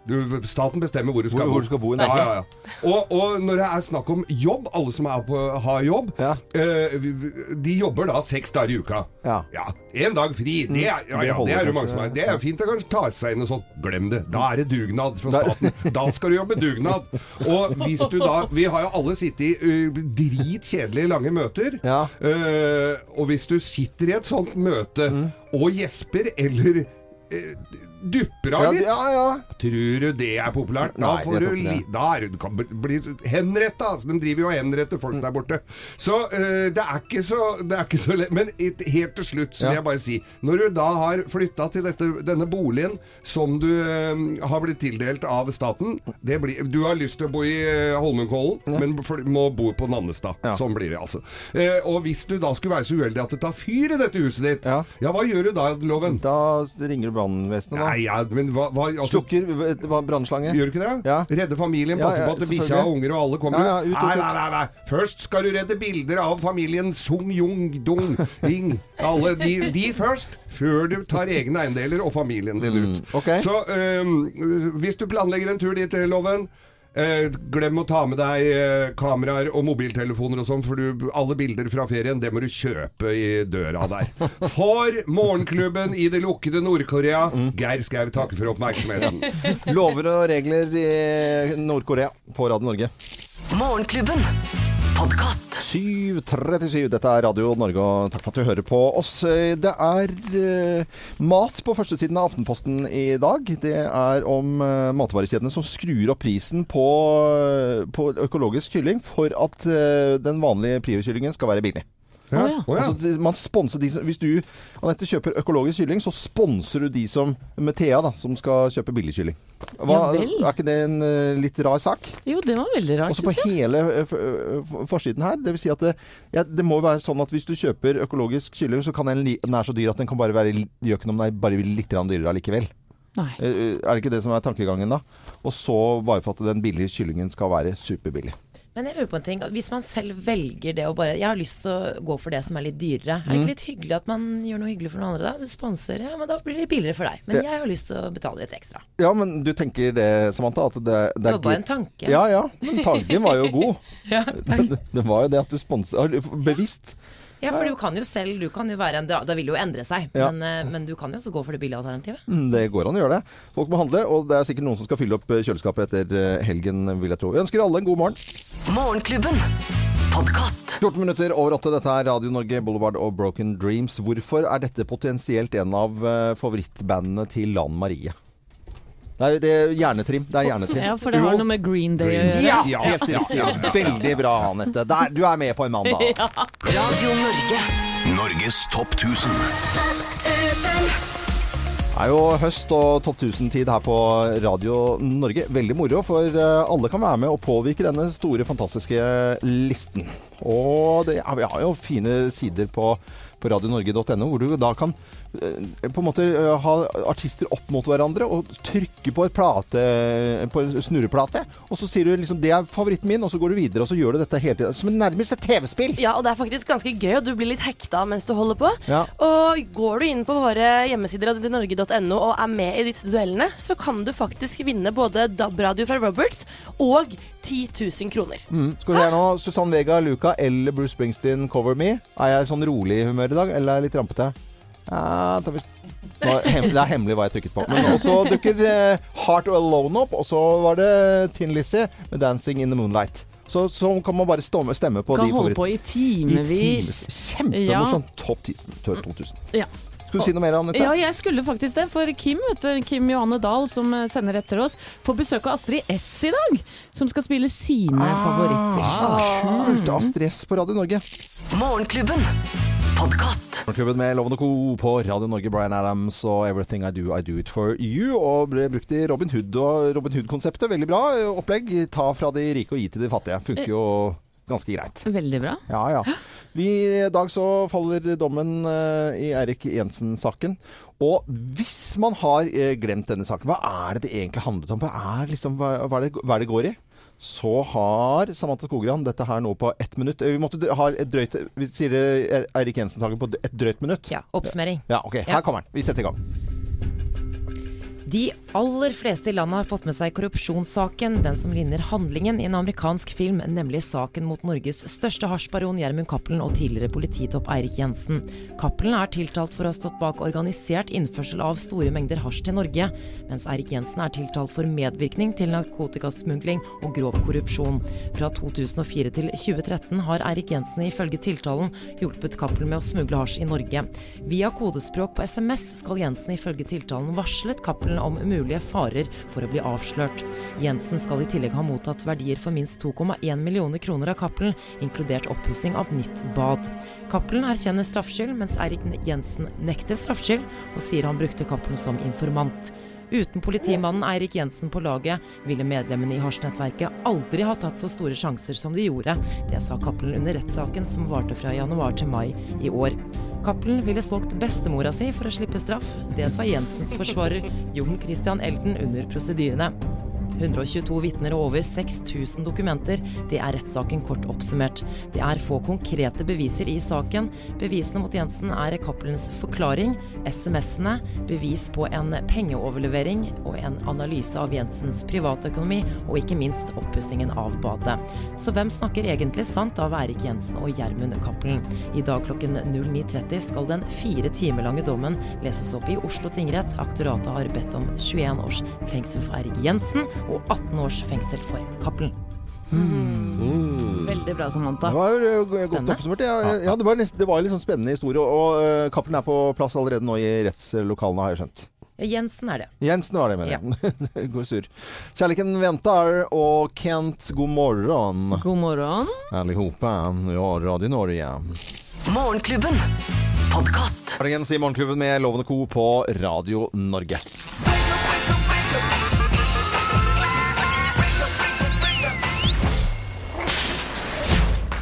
Du, staten bestemmer hvor du skal Hvor- bo. hvor du skal bo, ja, ja, ja. Og, og når det er snakk om jobb, alle som er på, har jobb, eh, vi- de jobber da seks dager i uka. Ja. En dag fri. Det er, Det det er jo mange som er. Det er fint å kanskje ta seg inn og sånn. Glem det. Da er det dugnad fra staten. Da skal du jobbe dugnad. Og hvis du da Vi har jo alle sittet i uh, dritkjedelige lange møter. Uh, og hvis du sitter i et sånt møte Mm. og gjesper eller uh, dupper av litt ja, ja. Tror du det er populært? Da, Nei, får du li da er du, kan bli henretta. Altså, de driver jo og henretter folk der borte. Så uh, det, er ikke så, det er ikke så lett. Men et, helt til slutt så vil jeg bare si Når du da har flytta til dette, denne boligen som du uh, har blitt tildelt av staten det blir, Du har lyst til å bo i eh, Holmenkollen, men for, må bo på Nannestad. Sånn blir det, altså. Og hvis du da skulle være så uheldig at det tar fyr i dette huset ditt, ja, hva gjør du da, Loven? Da ringer du brannvesenet, da. Nei, ja, men hva, hva altså, Slukker brannslange. Gjør du ikke det? Redde familien, Ja, passe ja, på at bikkja og unger og alle kommer Ja, ja, ut, ut, Nei, ut. nei, nei, nei. Først skal du redde bilder av familien Sung Jung Dung Ing. Alle de, de først, før du tar egne eiendeler og familien din ut. Mm, okay. Så um, hvis du planlegger en tur dit, Loven Eh, glem å ta med deg eh, kameraer og mobiltelefoner og sånn, for du, alle bilder fra ferien det må du kjøpe i døra der. For Morgenklubben i det lukkede Nord-Korea, Geir Skau takker for oppmerksomheten. Lover og regler i Nord-Korea på Radio Norge. Morgenklubben. Podkast. 7.37, dette er Radio Norge, og takk for at du hører på oss. Det er eh, mat på førstesiden av Aftenposten i dag. Det er om eh, matvarekjedene som skrur opp prisen på, eh, på økologisk kylling for at eh, den vanlige Prior-kyllingen skal være billig. Ja. Altså, man sponser de som, Hvis du Anette, kjøper økologisk kylling, så sponser du de som med Thea, da, som skal kjøpe billig kylling. Hva, Ja vel. er ikke det en uh, litt rar sak? Jo, det var veldig rart. Også på hele uh, forsiden her. Det vil si at det, ja, det må være sånn at hvis du kjøper økologisk kylling, så kan den, være den er så dyr at den kan bare være gjør ikke noe om den er bare litt dyrere allikevel. Nei. Er det ikke det som er tankegangen da? Og så bare for at den billige kyllingen skal være superbillig. Men jeg lurer på en ting. Hvis man selv velger det å bare Jeg har lyst til å gå for det som er litt dyrere. Er det Mm. ikke litt hyggelig at man gjør noe hyggelig for noen andre da? Du sponser, ja, men da blir det billigere for deg. Men det, jeg har lyst til å betale litt ekstra. Ja, men du tenker det, Samantha? At det, det, Det er var bare en tanke. Ja, ja. Men tanken var jo god. Ja, det, det var jo det at du sponser Bevisst. Ja, for du kan jo selv Du kan jo være en Da, vil det jo endre seg. Ja. Men, eh, men du kan jo også gå for det billige alternativet. Mm, Det går an å gjøre det. Folk må handle, og det er sikkert noen som skal fylle opp eh, kjøleskapet etter eh, helgen, vil jeg tro. Jeg ønsker alle en god morgen. Morgenklubben. Podcast. 14 minutter over åtte. Dette er Radio Norge, Boulevard og Broken Dreams. Hvorfor er dette potensielt en av favorittbandene til Lan Marie? Nei, det er hjernetrim. Det er hjernetrim. Ja, for det har Jo. noe med Green Day å gjøre. Ja, helt riktig. Veldig bra, Anette. Der, du er med på en mandag. Radio Norge. Norges topp 1000. Det er jo høst og topp 1000-tid her på Radio Norge. Veldig moro, for eh, alle kan være med og påvirke denne store, fantastiske listen. Og det, ja, vi har jo fine sider på, på radionorge.no, hvor du da kan på en måte eh, ha artister opp mot hverandre og trykke på, et plate, på en snurreplate. Og så sier du liksom 'det er favoritten min', og så går du videre, og så gjør du dette hele tiden. Som en nærmest et TV-spill! Ja, og det er faktisk ganske gøy, og du blir litt hekta mens du holder på. Ja. Og går du inn på våre hjemmesider radionorge.no og er med i disse duellene, så kan du faktisk vinne både DAB-radio fra Roberts og 10 000 kroner. Mm. Skal vi se her nå. Susann Vega, Luca eller Bruce Springsteen, 'Cover Me'. Er jeg sånn rolig i humør i dag, eller er jeg litt rampete? Ja, det er hemmelig hva jeg trykket på. Men også dukker eh, 'Heart Alone' opp, og så var det Tin Lizzie med 'Dancing in the Moonlight'. Så, så kan man bare stå med, stemme på Kan de holde favorittene. på i timevis. Kjempemorsomt. Topp 1000. Topp 2000. Ja. Skulle du si noe mer, Anette? Ja, jeg skulle faktisk det. For Kim, vet du, Kim Johanne Dahl, som eh, sender etter oss, får besøk av Astrid S i dag. Som skal spille sine favoritter. Ah, kult. Astrid stress på Radio Norge. Morgenklubben. Podkast. Morgenklubben med Loven og Co. på Radio Norge, Bryan Adams og 'Everything I Do, I Do It For You'. Og ble brukt i Robin Hood og Robin Hood-konseptet. Veldig bra opplegg. Ta fra de rike og gi til de fattige. Funker jo ganske greit. Veldig bra. Ja, ja. Vi, I dag så faller dommen eh, i Erik Jensen-saken. Og hvis man har eh, glemt denne saken, hva er det det egentlig handlet om? Hva er, liksom, hva, hva er, det, hva er det går i? Så har Samantha Skogran dette her nå på ett minutt. Eh, Vi måtte ha et drøyt Vi sier Eirik Jensen-saken på et drøyt minutt. Ja, oppsummering. Ja, ok. Her kommer den. Vi setter i gang. De aller fleste i landet har fått med seg korrupsjonssaken, den som ligner handlingen i en amerikansk film, nemlig saken mot Norges største hasjbaron Gjermund Cappelen og tidligere polititopp Eirik Jensen. Cappelen er tiltalt for å ha stått bak organisert innførsel av store mengder hasj til Norge, mens Eirik Jensen er tiltalt for medvirkning til narkotikasmugling og grov korrupsjon. Fra 2004 til 2013 har Eirik Jensen ifølge tiltalen hjulpet Cappelen med å smugle hasj i Norge. Via kodespråk på SMS skal Jensen ifølge tiltalen varslet Cappelen om mulige farer for å bli avslørt. Jensen skal i tillegg ha mottatt verdier for minst 2,1 millioner kroner av Cappelen, inkludert oppussing av nytt bad. Cappelen erkjenner straffskyld, mens Eirik Jensen nekter straffskyld og sier han brukte Cappelen som informant. Uten politimannen Eirik Jensen på laget ville medlemmene i hasjnettverket aldri ha tatt så store sjanser som de gjorde. Det sa Cappelen under rettssaken som varte fra januar til mai i år. Cappelen ville solgt bestemora si for å slippe straff. Det sa Jensens forsvarer Jon Christian Elden under prosedyrene. 122 vitner og over 6000 dokumenter. Det er rettssaken kort oppsummert. Det er få konkrete beviser i saken. Bevisene mot Jensen er Cappelens forklaring, SMS-ene, bevis på en pengeoverlevering og en analyse av Jensens privatøkonomi, og ikke minst oppussingen av badet. Så hvem snakker egentlig sant av Erik Jensen og Gjermund Cappelen? I dag klokken 09.30 skal den fire timer lange dommen leses opp i Oslo tingrett. Aktoratet har bedt om 21 års fengsel for Erik Jensen og 18 års fengsel for Cappelen. Veldig bra, Samantha. Det var jo godt Spennende. oppsummert. Ja, ja, det var, nesten, det var en litt sånn spennende historie. Og uh, Cappelen er på plass allerede nå i rettslokalene, har jeg skjønt. Jensen er det. Jensen var det, mener jeg. Ja. Går sur. Kjærligheten venter, og Kent, god morgen. God morgen. Allihopa. Ja, Radio Norge. Morgenklubben. Podkast. Morgenklubben med Lovende Co. på Radio Norge.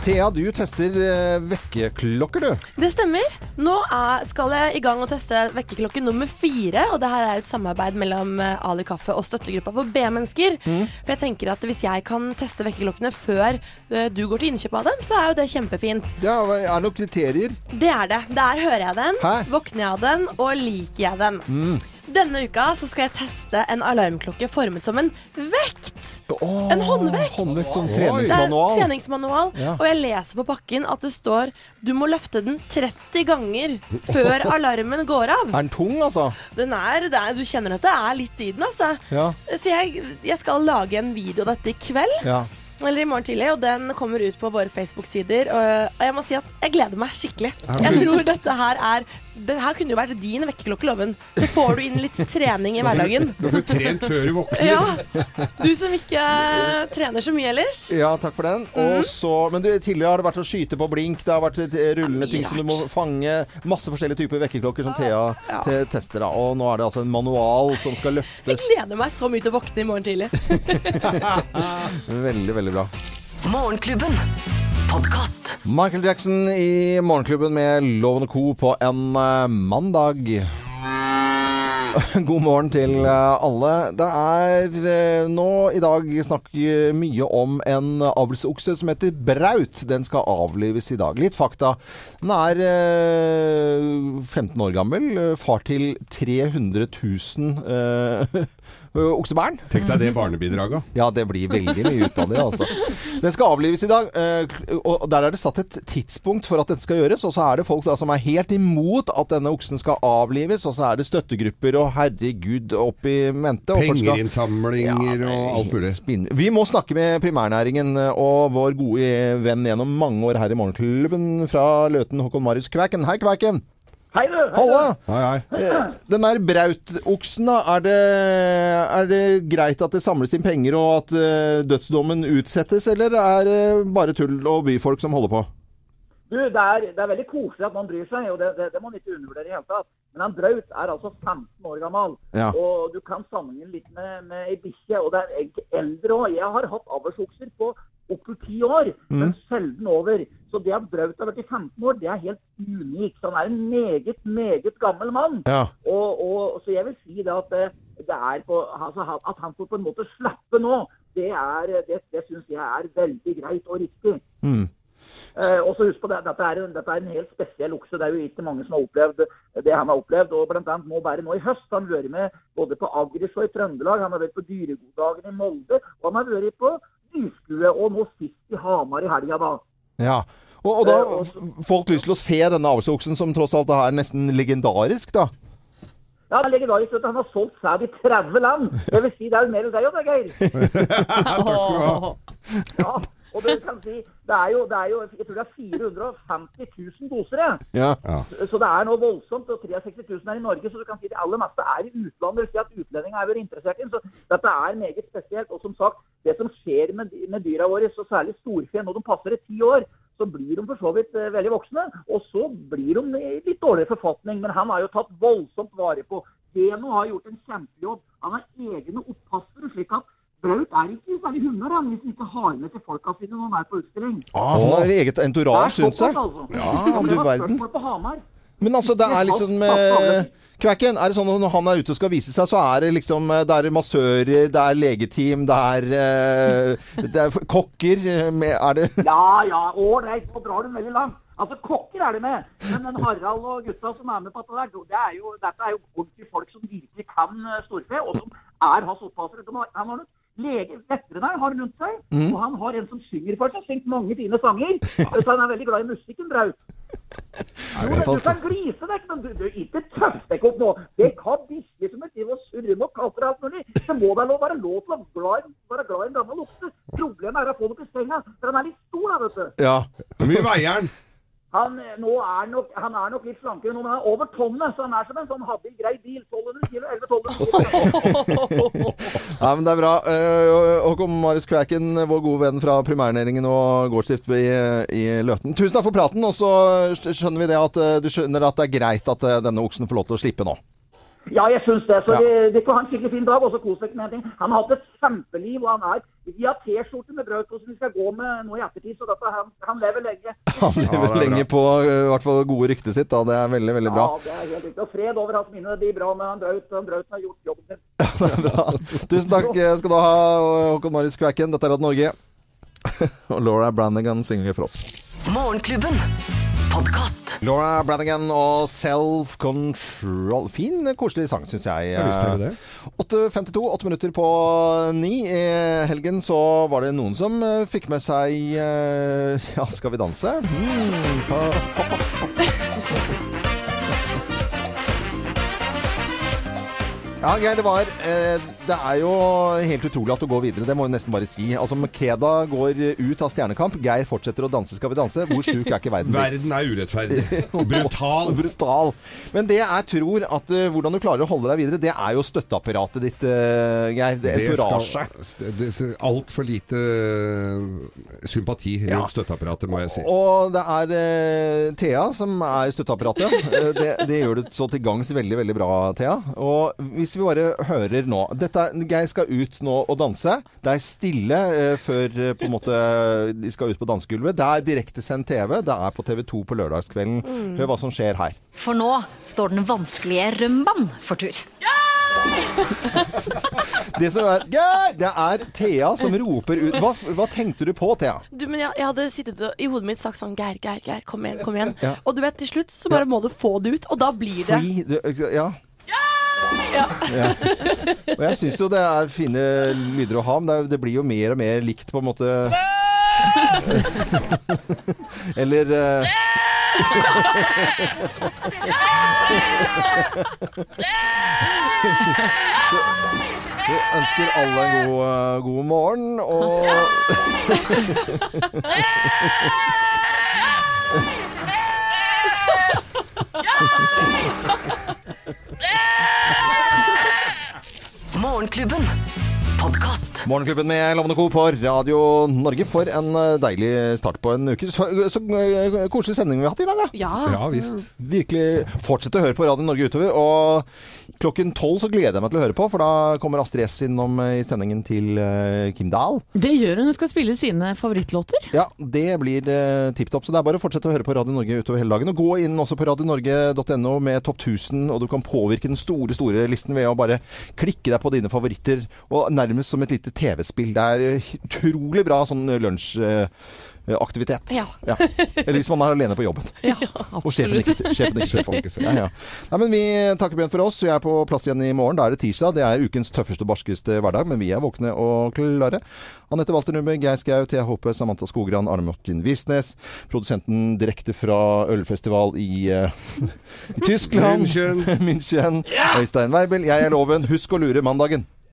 Thea, du tester eh, vekkerklokker, du. Det stemmer. Nå er, skal jeg i gang og teste vekkerklokke nummer fire. Og det her er et samarbeid mellom eh, Ali Kaffe og støttegruppa for B-mennesker. For jeg tenker at hvis jeg kan teste vekkerklokkene før eh, du går til innkjøp av dem, så er jo det kjempefint. Ja, er, er det noen kriterier? Det er det. Der hører jeg den, Hæ? våkner jeg av den, og liker jeg den. Mm. Denne uka så skal jeg teste en alarmklokke formet som en vekt. en håndvekt. Håndvekt som Det er treningsmanual. treningsmanual. Ja. Og jeg leser på pakken at det står du må løfte den 30 ganger før alarmen går av. Er den tung, altså? Den er, det er, du kjenner at det er litt i den, altså. Ja. Så jeg, jeg skal lage en video av dette i kveld. ja. Eller i morgen tidlig, og den kommer ut på våre Facebook-sider. Og jeg må si at jeg gleder meg skikkelig. Jeg tror dette her er Det her kunne jo vært din vekkerklokke, Loven. Så får du inn litt trening i hverdagen. Du får trent før du våkner. Ja. Du som ikke trener så mye ellers. Ja, takk for den. Mm. Og så, men du, tidligere har det vært å skyte på blink, det har vært eh, rullende ting som du må fange. Masse forskjellige typer vekkerklokker som Thea Ja. te tester. Da. Og nå er det altså en manual som skal løftes. Jeg gleder meg så mye til å våkne i morgen tidlig. Veldig, veldig bra. Morgenklubben. Podcast. Michael Jackson i Morgenklubben med Loven og Co. på en eh, mandag. God morgen til eh, alle. Det er eh, nå i dag snakk mye om en avlsokse som heter Braut. Den skal avlives i dag. Litt fakta. Den er eh, 15 år gammel. Far til 300 000 eh, oksebarn. Tenk deg det barnebidraget. Ja, det blir veldig mye ut av det, altså. Den skal avlives i dag, og der er det satt et tidspunkt for at dette skal gjøres. Og så er det folk da som er helt imot at denne oksen skal avlives, og så er det støttegrupper og herregud opp i mente. skal- Pengerinnsamlinger og alt mulig. Spinn. Vi må snakke med primærnæringen og vår gode venn gjennom mange år her i Morgenklubben fra Løten, Håkon Marius Kvæken. Hei, Kvæken! Hei, du! Halla! Hei, hei. Eh, Den der Braut-oksen, da. Er det, er det greit at det samles inn penger og at eh, dødsdommen utsettes, eller er det bare tull og byfolk som holder på? Du, det er, det er veldig koselig at man bryr seg, og det, det, det må man ikke undervurdere i hele tatt. Men en Braut er altså 15 år gammel, Ja. og du kan sammenligne litt med, med ei bikkje. Og det er eldre òg. Jeg har hatt avlsokser på opptil ti år, men sjelden over. Så det at Braut har vært i 15 år, det er helt unikt. Han er en meget, meget gammel mann. Ja. Og, og, så jeg vil si det at det, er på, altså, at han får på en måte slappe nå, det, er, det, det syns jeg er veldig greit og riktig. Mm. Eh, og så husk på det, dette er, dette er en helt spesiell okse. Det er jo ikke mange som har opplevd det han har opplevd. og blant annet nå bare nå i høst har han vært med både på Agris og i Trøndelag. Han har vært på Dyregoddagen i Molde, og han har vært på Dyskue og nå sist i Hamar i helga, da. Ja. Og, og da har folk lyst til å se denne avlsoksen, som tross alt er nesten legendarisk, da. Ja, det er legendarisk. vet du. Han har solgt sæd i 30 land. Det vil si, det er jo mer enn deg òg, Geir. Takk skal du ha. Ja, og det kan si, det er jo, det er jo jeg tror det er 450 000 doser, Ja, Ja. Så det er noe voldsomt, og 63 000 er i Norge, så du kan si det aller meste er i utlandet. Det si at utlendinger er vært interessert i den, så dette er meget spesielt. Og som sagt, det som skjer med, med dyra våre, så særlig storfe, når de passer i ti år, så blir de for så vidt eh, veldig voksne, og så blir de i litt dårligere forfatning. Men han har jo tatt voldsomt vare på. Geno har gjort en kjempejobb. Han har egne oppassere, slik at Braut er ikke særlig hunder han, hvis han ikke har med til folka sine når han er på utstilling. Ah, han har eget entorasj rundt seg. altså. Ja, Og du verden. spørsmål på Hamar. Men altså, det er liksom eh, Kvekken, er det sånn at når han er ute og skal vise seg, så er det liksom eh, Det er massører, det er legeteam, det er, eh, det er kokker eh, med, Er det Ja, ja, ålreit, nå drar du veldig langt. Altså, Kokker er det med, men den Harald og gutta som er med på dette, der, det er jo, dette er jo ordentlige folk som virkelig kan eh, storfe, og som er hans opppassere. De har- Han har nok lege, veterinær har rundt seg, Mm. og han har en som synger for seg, syngt mange fine sanger. Så han er veldig glad i musikken, Braut. Jo, men du kan glise deg, men du, du ikke tøff deg opp nå. Det kan bikkjer som er til å surre med katter og alt mulig. Det må da være lov til å glad, være glad i en gammel okse. Problemet er å få noe til senga, for den er litt stor da, vet du. Ja. Hvor mye veier den? Han, eh, er nok, han er nok litt slankere nå, men han er over tonnet, så han er som en sånn habil grei bil. 1200 kilo, 11-1200 kilo. Ja, men det er bra. Eh, Håkon Marius Kvæken, vår gode venn fra primærnæringen og gårdsdrift i, i Løten. Tusen takk for praten, og så skjønner vi det at eh, du skjønner at det er greit at denne oksen får lov til å slippe nå. Ja, jeg syns det. Så Ja. det, det får ha en skikkelig fin dag. Og så kos dere med en ting. Han har hatt et kjempeliv, og han er Vi har T-skjorte med brød på som vi skal gå med nå i ettertid, så dette, han, han lever lenge. Han lever ja, lenge på i hvert fall gode ryktet sitt. Da. Det er veldig, veldig bra. Ja, det er helt riktig. Og fred over hans minne. Det blir bra med han Braut. Han Brauten har gjort jobben sin. Det er bra. Tusen takk skal du ha, Håkon Marius Kvæken. Dette er Radio Norge. Og Laura Brannigan synger for oss. Morgenklubben. Podkast. Laura Brannigan og Self Control. Fin, koselig sang, syns jeg. det. 8.52, åtte minutter på ni. I helgen så var det noen som eh, fikk med seg eh, Ja, Skal vi danse? Mm, Ja, Geir, det var eh, Det er jo helt utrolig at du går videre. Det må vi nesten bare si. Altså, Makeda går ut av Stjernekamp. Geir fortsetter å danse Skal vi danse. Hvor sjuk er ikke verden? Verden er urettferdig. Brutal. Brutal. Men det jeg tror at uh, hvordan du klarer å holde deg videre, det er jo støtteapparatet ditt, uh, Geir. Det er seg. Altfor lite eh, sympati rundt støtteapparatet, må jeg si. Og det er uh, Thea som er støtteapparatet. Det, det gjør du så til gangs veldig, veldig bra, Thea. Og hvis vi bare hører nå dette, er- Geir skal ut nå og danse. Det er stille eh, før eh, på en måte de skal ut på dansegulvet. Det er direktesendt TV. Det er på TV 2 på lørdagskvelden. Mm. Hør hva som skjer her. For nå står den vanskelige rømbaen for tur. Det som er Geir! Det er Thea som roper ut. Hva, hva tenkte du på, Thea? Du, men jeg, jeg hadde sittet og, i hodet mitt sagt sånn Geir, Geir, Geir, kom igjen, kom igjen. Ja. Og du vet, til slutt så bare må du få det ut, og da blir det Free du, Ja. Ja. Ja. Og jeg syns jo det er fine lyder å ha, men det, er, det blir jo mer og mer likt, på en måte. Eller uh... Vi ønsker alle en god, eh, god morgen, og Morgenklubben. Morgenklubben med Lovende Co. på Radio Norge. For en eh, deilig start på en uke. Så, så eh, koselig sending vi har hatt i dag, da. Ja. Ja visst. Virkelig fortsett å høre på Radio Norge utover. Og klokken tolv så gleder jeg meg til å høre på, for da kommer Astrid S innom eh, i sendingen til eh, Kim Dahl. Det gjør hun. Hun skal spille sine favorittlåter. Ja, det blir uh, tipp topp. Så det er bare å fortsette å høre på Radio Norge utover hele dagen. Og gå inn også på radionorge.no med topp 1000, og du kan påvirke den store, store listen ved å bare klikke deg på dine favoritter. Og nærmest som et lite TV-spill. Det er eh, utrolig bra sånn lunsjaktivitet. Ja. Eller hvis man er alene på jobben. Ja, Og sjefen ikke, sjefen ikke ser folk. Ja, ja. Nei, men vi takker Bjørn for oss. Vi er på plass igjen i morgen. Da er det tirsdag. Det er ukens tøffeste og barskeste hverdag, men vi er våkne og klare. Anette Walter Numme, Geir Skau, Thea Hope, Samantha Skogran, Arne Martin Visnes. Produsenten direkte fra ølfestival i, uh, i Tyskland. München. München. Øystein Weibel. Jeg er Loven. Husk å lure mandagen.